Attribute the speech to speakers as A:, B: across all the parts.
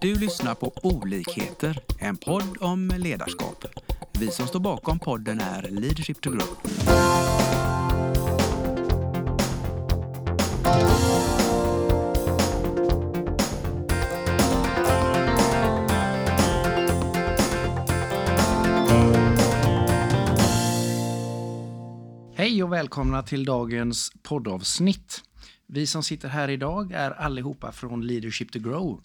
A: Du lyssnar på Olikheter, en podd om ledarskap. Vi som står bakom podden är Leadership to Grow.
B: Hej och välkomna till dagens poddavsnitt. Vi som sitter här idag är allihopa från Leadership to Grow.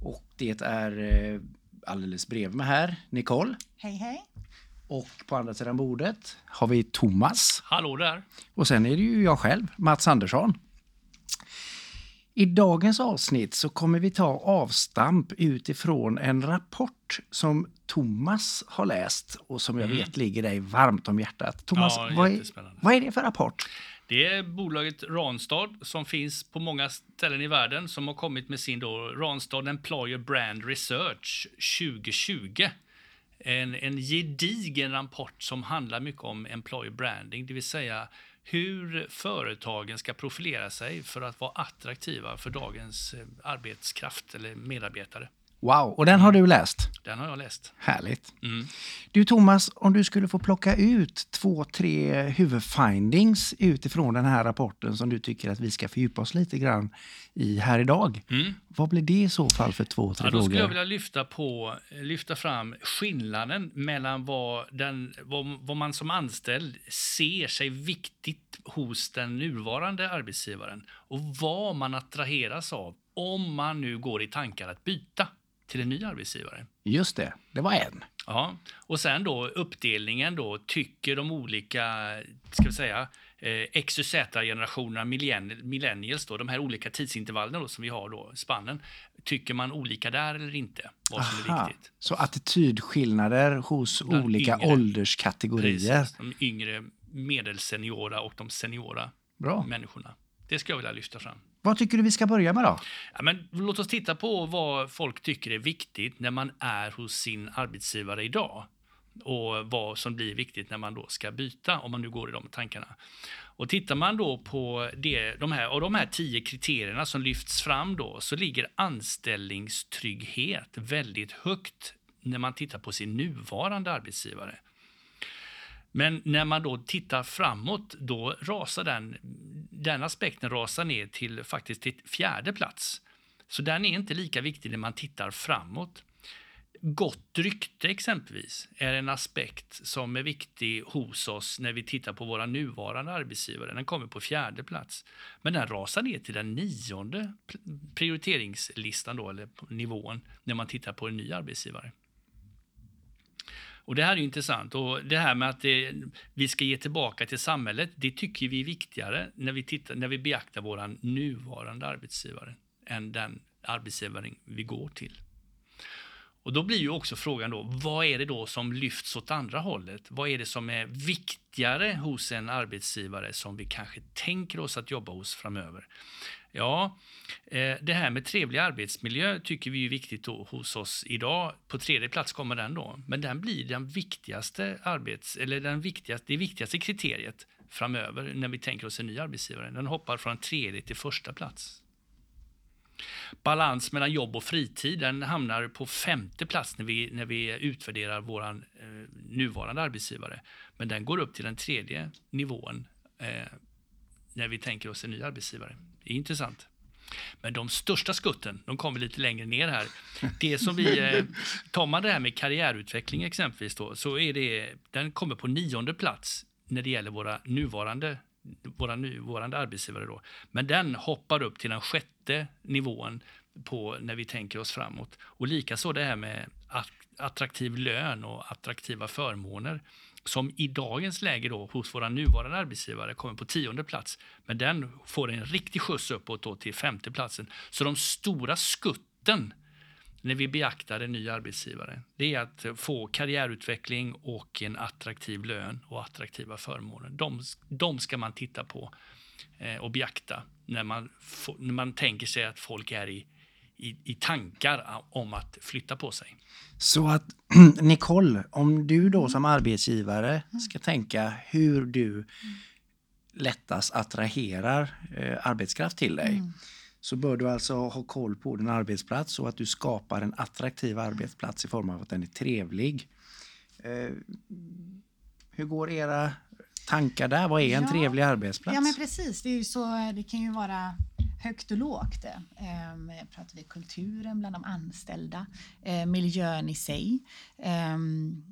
B: Och det är eh, alldeles bredvid mig här, Nicole.
C: Hej, hej.
B: Och på andra sidan bordet har vi Thomas.
D: Hallå där!
B: Och sen är det ju jag själv, Mats Andersson. I dagens avsnitt så kommer vi ta avstamp utifrån en rapport som Thomas har läst och som jag vet ligger dig varmt om hjärtat. Thomas,
D: Ja,
B: vad, är, vad är det för rapport?
D: Det är bolaget Ranstad som finns på många ställen i världen som har kommit med sin då Ranstad Employer Brand Research 2020. En, en gedigen rapport som handlar mycket om employer branding, det vill säga hur företagen ska profilera sig för att vara attraktiva för dagens eh, arbetskraft eller medarbetare.
B: Wow, och den har du läst?
D: Den har jag läst.
B: Härligt.
D: Mm.
B: Du Thomas, om du skulle få plocka ut två, tre huvudfindings utifrån den här rapporten som du tycker att vi ska fördjupa oss lite grann i här idag.
D: Mm.
B: Vad blir det i så fall för två, tre
D: Ja, då skulle jag
B: frågor?
D: vilja lyfta, på, lyfta fram skillnaden mellan vad, den, vad, vad man som anställd ser sig viktigt hos den nuvarande arbetsgivaren och vad man attraheras av om man nu går i tankar att byta till en ny arbetsgivare.
B: Just det, det var en.
D: Ja, och sen då uppdelningen då, tycker de olika, ska vi säga, eh, X och Z-generationerna, millenn- millennials då, de här olika tidsintervallerna då som vi har då, spannen, tycker man olika där eller inte? Vad som är
B: Aha.
D: viktigt.
B: Så attitydskillnader hos
D: Bland
B: olika
D: yngre.
B: ålderskategorier.
D: Precis, de yngre medelseniora och de seniora
B: Bra.
D: människorna. Det ska jag vilja lyfta fram.
B: Vad tycker du vi ska börja med då?
D: Ja, men låt oss titta på vad folk tycker är viktigt när man är hos sin arbetsgivare idag och vad som blir viktigt när man då ska byta, om man nu går i de tankarna. Och tittar man då på det, de här, av de här tio kriterierna som lyfts fram då, så ligger anställningstrygghet väldigt högt när man tittar på sin nuvarande arbetsgivare. Men när man då tittar framåt, då rasar den, den aspekten rasar ner till faktiskt till fjärde plats. Så den är inte lika viktig när man tittar framåt. Gott rykte exempelvis är en aspekt som är viktig hos oss när vi tittar på våra nuvarande arbetsgivare. Den kommer på fjärde plats. Men den rasar ner till den nionde prioriteringslistan då, eller nivån, när man tittar på en ny arbetsgivare. Och Det här är ju intressant. Och det här med att det, vi ska ge tillbaka till samhället, det tycker vi är viktigare när vi, tittar, när vi beaktar vår nuvarande arbetsgivare än den arbetsgivaren vi går till. Och Då blir ju också frågan då, vad är det då som lyfts åt andra hållet? Vad är det som är viktigare hos en arbetsgivare som vi kanske tänker oss att jobba hos framöver? Ja, eh, det här med trevlig arbetsmiljö tycker vi är viktigt hos oss idag. På tredje plats kommer den då, men den blir den viktigaste arbets, eller den viktigaste, det viktigaste kriteriet framöver när vi tänker oss en ny arbetsgivare. Den hoppar från tredje till första plats. Balans mellan jobb och fritid den hamnar på femte plats när vi, när vi utvärderar vår eh, nuvarande arbetsgivare. Men den går upp till den tredje nivån eh, när vi tänker oss en ny arbetsgivare. Det är intressant. Men de största skutten, de kommer lite längre ner här. Det som vi, eh, tar man det här med karriärutveckling exempelvis då, så är det, den kommer på nionde plats när det gäller våra nuvarande, våra nuvarande arbetsgivare då. Men den hoppar upp till den sjätte nivån på när vi tänker oss framåt. Och likaså det här med attraktiv lön och attraktiva förmåner som i dagens läge då hos våra nuvarande arbetsgivare kommer på tionde plats. Men den får en riktig skjuts uppåt då till femte platsen. Så de stora skutten när vi beaktar en ny arbetsgivare, det är att få karriärutveckling och en attraktiv lön och attraktiva förmåner. De, de ska man titta på eh, och beakta när man, när man tänker sig att folk är i, i, i tankar om att flytta på sig.
B: Så att Nicole, om du då som arbetsgivare ska tänka hur du lättast attraherar eh, arbetskraft till dig. Så bör du alltså ha koll på din arbetsplats så att du skapar en attraktiv arbetsplats i form av att den är trevlig. Eh, hur går era tankar där? Vad är en
C: Ja.
B: trevlig arbetsplats?
C: Ja men precis, det, är så, det kan ju vara högt och lågt. Ehm, pratar vi kulturen bland de anställda, eh, miljön i sig. Ehm,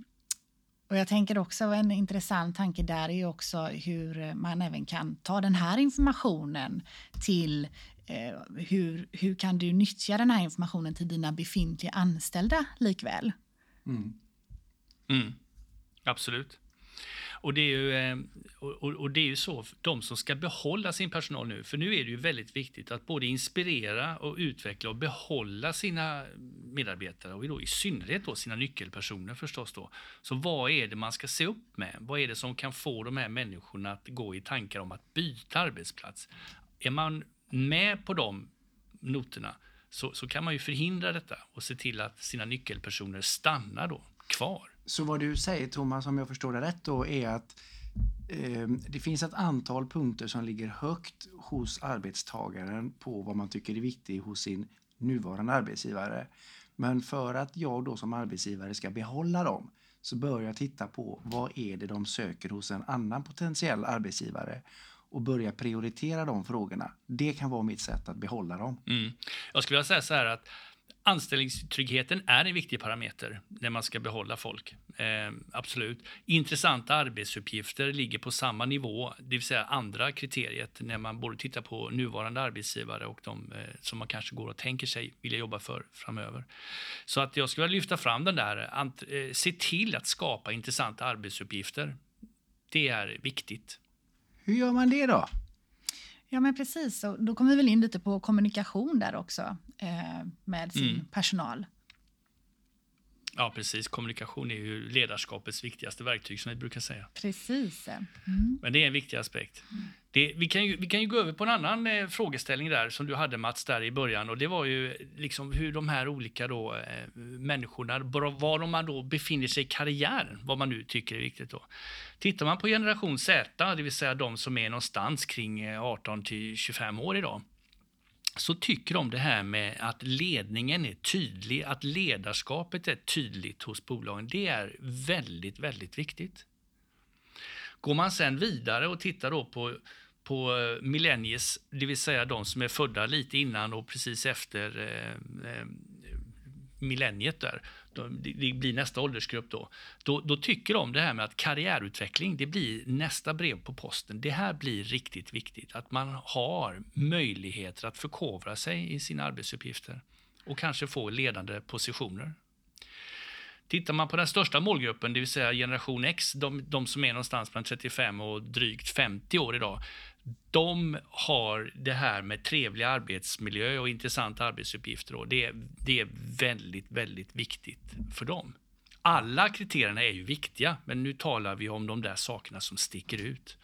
C: och jag tänker också en intressant tanke där är också hur man även kan ta den här informationen till eh, hur, hur kan du nyttja den här informationen till dina befintliga anställda likväl?
B: Mm.
D: Mm. Absolut. Och det, är ju, eh, och, det är ju så, de som ska behålla sin personal nu, för nu är det ju väldigt viktigt att både inspirera och utveckla och behålla sina medarbetare och då i synnerhet då sina nyckelpersoner förstås då. Så vad är det man ska se upp med? Vad är det som kan få de här människorna att gå i tankar om att byta arbetsplats? Är man med på de noterna så, så kan man ju förhindra detta och se till att sina nyckelpersoner stannar då kvar.
B: Så vad du säger Thomas, om jag förstår det rätt då, är att eh, det finns ett antal punkter som ligger högt hos arbetstagaren på vad man tycker är viktigt hos sin nuvarande arbetsgivare. Men för att jag då som arbetsgivare ska behålla dem så bör jag titta på vad är det de söker hos en annan potentiell arbetsgivare och börja prioritera de frågorna. Det kan vara mitt sätt att behålla dem.
D: Mm. Jag skulle vilja säga så här att anställningstryggheten är en viktig parameter när man ska behålla folk. Eh, absolut. Intressanta arbetsuppgifter ligger på samma nivå, det vill säga andra kriteriet när man både tittar på nuvarande arbetsgivare och de eh, som man kanske går och tänker sig vilja jobba för framöver. Så att jag skulle vilja lyfta fram den där, ant, eh, se till att skapa intressanta arbetsuppgifter. Det är viktigt.
B: Hur gör man det då?
C: Ja, men precis. Och då kommer vi väl in lite på kommunikation där också eh, med sin
D: Mm.
C: personal.
D: Ja, precis. Kommunikation är ju ledarskapets viktigaste verktyg som vi brukar säga.
C: Precis. Mm.
D: Men det är en viktig aspekt. Det, vi, kan ju, vi kan ju gå över på en annan eh, frågeställning där som du hade Mats där i början och det var ju liksom hur de här olika då, eh, människorna, var de man då befinner sig i karriären, vad man nu tycker är viktigt då. Tittar man på generation Z, det vill säga de som är någonstans kring eh, 18 till 25 år idag, så tycker de det här med att ledningen är tydlig, att ledarskapet är tydligt hos bolagen. Det är väldigt, väldigt viktigt. Går man sen vidare och tittar då på, på eh, millennies, det vill säga de som är födda lite innan och precis efter eh, eh millenniet där, det blir nästa åldersgrupp då, då, då tycker de det här med att karriärutveckling, det blir nästa brev på posten. Det här blir riktigt viktigt, att man har möjligheter att förkovra sig i sina arbetsuppgifter och kanske få ledande positioner. Tittar man på den största målgruppen, det vill säga generation X, de, de som är någonstans mellan 35 och drygt 50 år idag, de har det här med trevlig arbetsmiljö och intressanta arbetsuppgifter. Och det, det är väldigt, väldigt viktigt för dem. Alla kriterierna är ju viktiga, men nu talar vi om de där sakerna som sticker ut.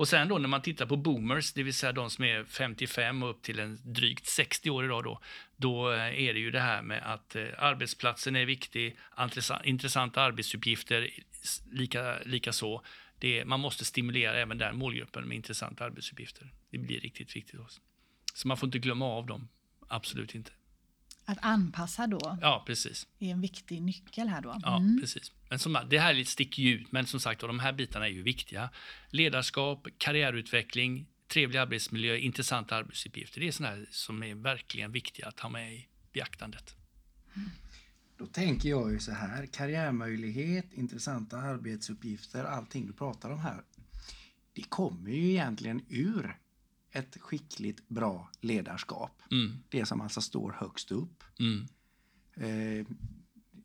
D: Och sen då när man tittar på boomers, det vill säga de som är 55 och upp till en drygt 60 år idag då, då eh, är det ju det här med att eh, arbetsplatsen är viktig, intressanta arbetsuppgifter lika, lika så. Det man måste stimulera även den målgruppen med intressanta arbetsuppgifter. Det blir riktigt viktigt. Också. Så man får inte glömma av dem. Absolut inte.
C: Att anpassa då
D: Ja, precis.
C: är en viktig nyckel här då.
D: Ja,
C: Mm.
D: precis. Men som, det här sticker ju ut, men som sagt, de här bitarna är ju viktiga. Ledarskap, karriärutveckling, trevlig arbetsmiljö, intressanta arbetsuppgifter. Det är sådana här som är verkligen viktiga att ha med i beaktandet.
B: Då tänker jag ju så här, karriärmöjlighet, intressanta arbetsuppgifter, allting du pratar om här. Det kommer ju egentligen ur ett skickligt, bra ledarskap.
D: Mm,
B: Det som alltså står högst upp.
D: mm.
B: Eh,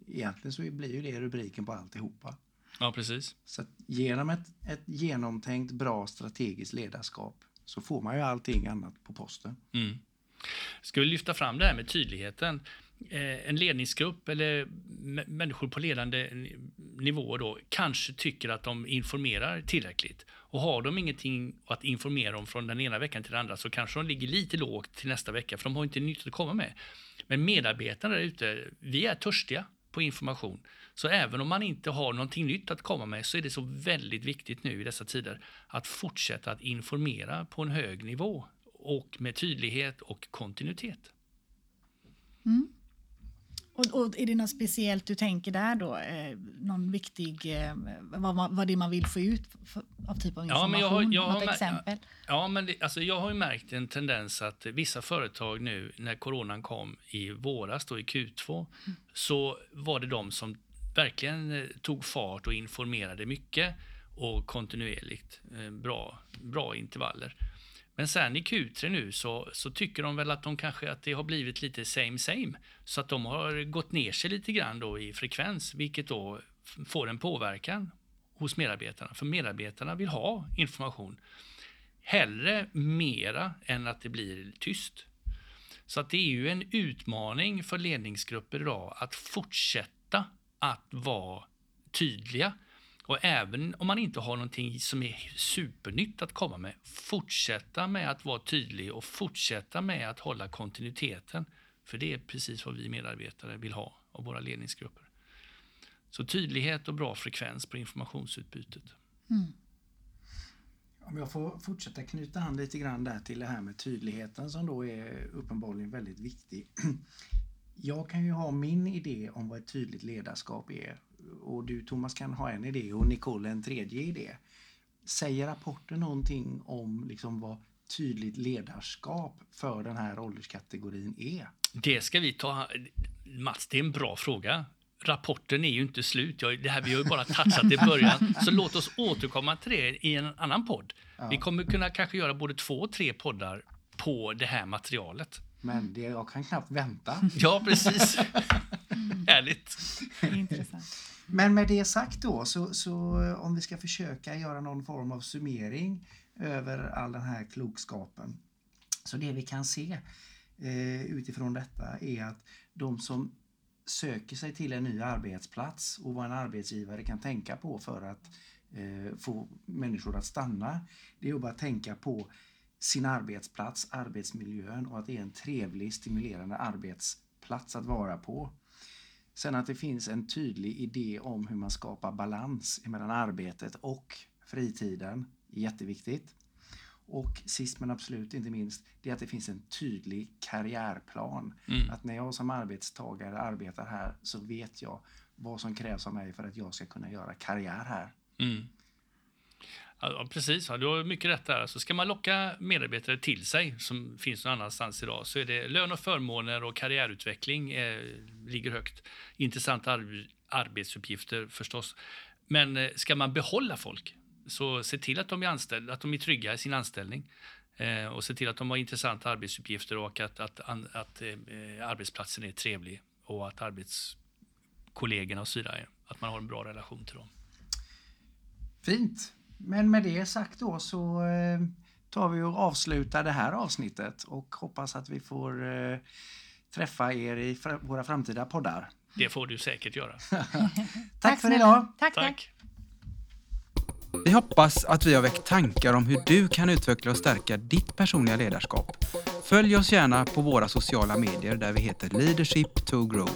B: egentligen så blir ju det rubriken på alltihopa.
D: Ja, precis.
B: Så genom ett, ett genomtänkt, bra strategiskt ledarskap så får man ju allting annat på posten.
D: Mm. Ska vi lyfta fram det här med tydligheten? Eh, en ledningsgrupp eller människor på ledande nivåer då kanske tycker att de informerar tillräckligt. Och har de ingenting att informera om från den ena veckan till den andra så kanske de ligger lite lågt till nästa vecka för de har inte nytt att komma med. Men medarbetarna där ute, vi är törstiga på information. Så även om man inte har någonting nytt att komma med så är det så väldigt viktigt nu i dessa tider att fortsätta att informera på en hög nivå och med tydlighet och kontinuitet. Mm.
C: Och, och är det något speciellt du tänker där då? Eh, någon viktig, eh, vad, man- vad det man vill få ut för, av typ av
D: Ja,
C: information?
D: men jag har- jag har
C: något
D: mär-
C: exempel?
D: Ja, men det, alltså jag har ju märkt en tendens att vissa företag nu, när coronan kom i våras, då i Q2, så var det de som verkligen eh, tog fart och informerade mycket och kontinuerligt. Eh, Bra, bra intervaller. Men sen i Q3 nu så, så tycker de väl att de kanske att det har blivit lite same same. Så att de har gått ner sig lite grann då i frekvens, vilket då får en påverkan hos medarbetarna. För medarbetarna vill ha information hellre mera än att det blir tyst. Så att det är ju en utmaning för ledningsgrupper idag att fortsätta att vara tydliga. Och även om man inte har någonting som är supernytt att komma med, fortsätta med att vara tydlig och fortsätta med att hålla kontinuiteten. För det är precis vad vi medarbetare vill ha av våra ledningsgrupper. Så tydlighet och bra frekvens på informationsutbytet.
B: Om jag får fortsätta knyta an lite grann där till det här med tydligheten som då är uppenbarligen väldigt viktig. Jag kan ju ha min idé om vad ett tydligt ledarskap är och du Thomas kan ha en idé och Nicole en tredje idé. Säger rapporten någonting om liksom vad tydligt ledarskap för den här ålderskategorin är?
D: Det ska vi ta... Mats, det är en bra fråga. Rapporten är ju inte slut. Jag, det här, vi har ju bara touchat i början. Så låt oss återkomma till det i en annan podd. Vi kommer kunna kanske göra både två och tre poddar på det här materialet.
B: Men det, jag kan knappt vänta.
D: Ja, precis. Härligt.
B: Men med det sagt då, så, så eh, om vi ska försöka göra någon form av summering över all den här klokskapen. Så det vi kan se eh, utifrån detta är att de som söker sig till en ny arbetsplats och vad en arbetsgivare kan tänka på för att eh, få människor att stanna, det är att bara tänka på sin arbetsplats, arbetsmiljön och att det är en trevlig, stimulerande arbetsplats att vara på. Sen att det finns en tydlig idé om hur man skapar balans mellan arbetet och fritiden. Jätteviktigt. Och sist men absolut inte minst, det är att det finns en tydlig karriärplan.
D: Mm.
B: Att när jag som arbetstagare arbetar här så vet jag vad som krävs av mig för att jag ska kunna göra karriär här.
D: Mm. Ja, precis, ja, du har mycket rätt där. Så ska man locka medarbetare till sig, som finns någon annanstans idag, så är det lön och förmåner och karriärutveckling eh, ligger högt. Intressanta ar- arbetsuppgifter förstås. Men eh, ska man behålla folk, så se till att de är anställda, att de är trygga i sin anställning. Eh, och se till att de har intressanta arbetsuppgifter och att, att, an- att eh, eh arbetsplatsen är trevlig och att arbetskollegorna och så vidare, att man har en bra relation till dem.
B: Fint! Men med det sagt då så eh, tar vi och avslutar det här avsnittet och hoppas att vi får eh, träffa er i våra framtida poddar.
D: Det får du säkert göra.
B: Tack, för idag!
C: Tack.
D: Tack.
A: Vi hoppas att vi har väckt tankar om hur du kan utveckla och stärka ditt personliga ledarskap. Följ oss gärna på våra sociala medier där vi heter Leadership to Grow.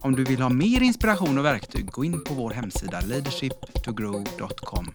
A: Om du vill ha mer inspiration och verktyg, gå in på vår hemsida leadershiptogrow.com.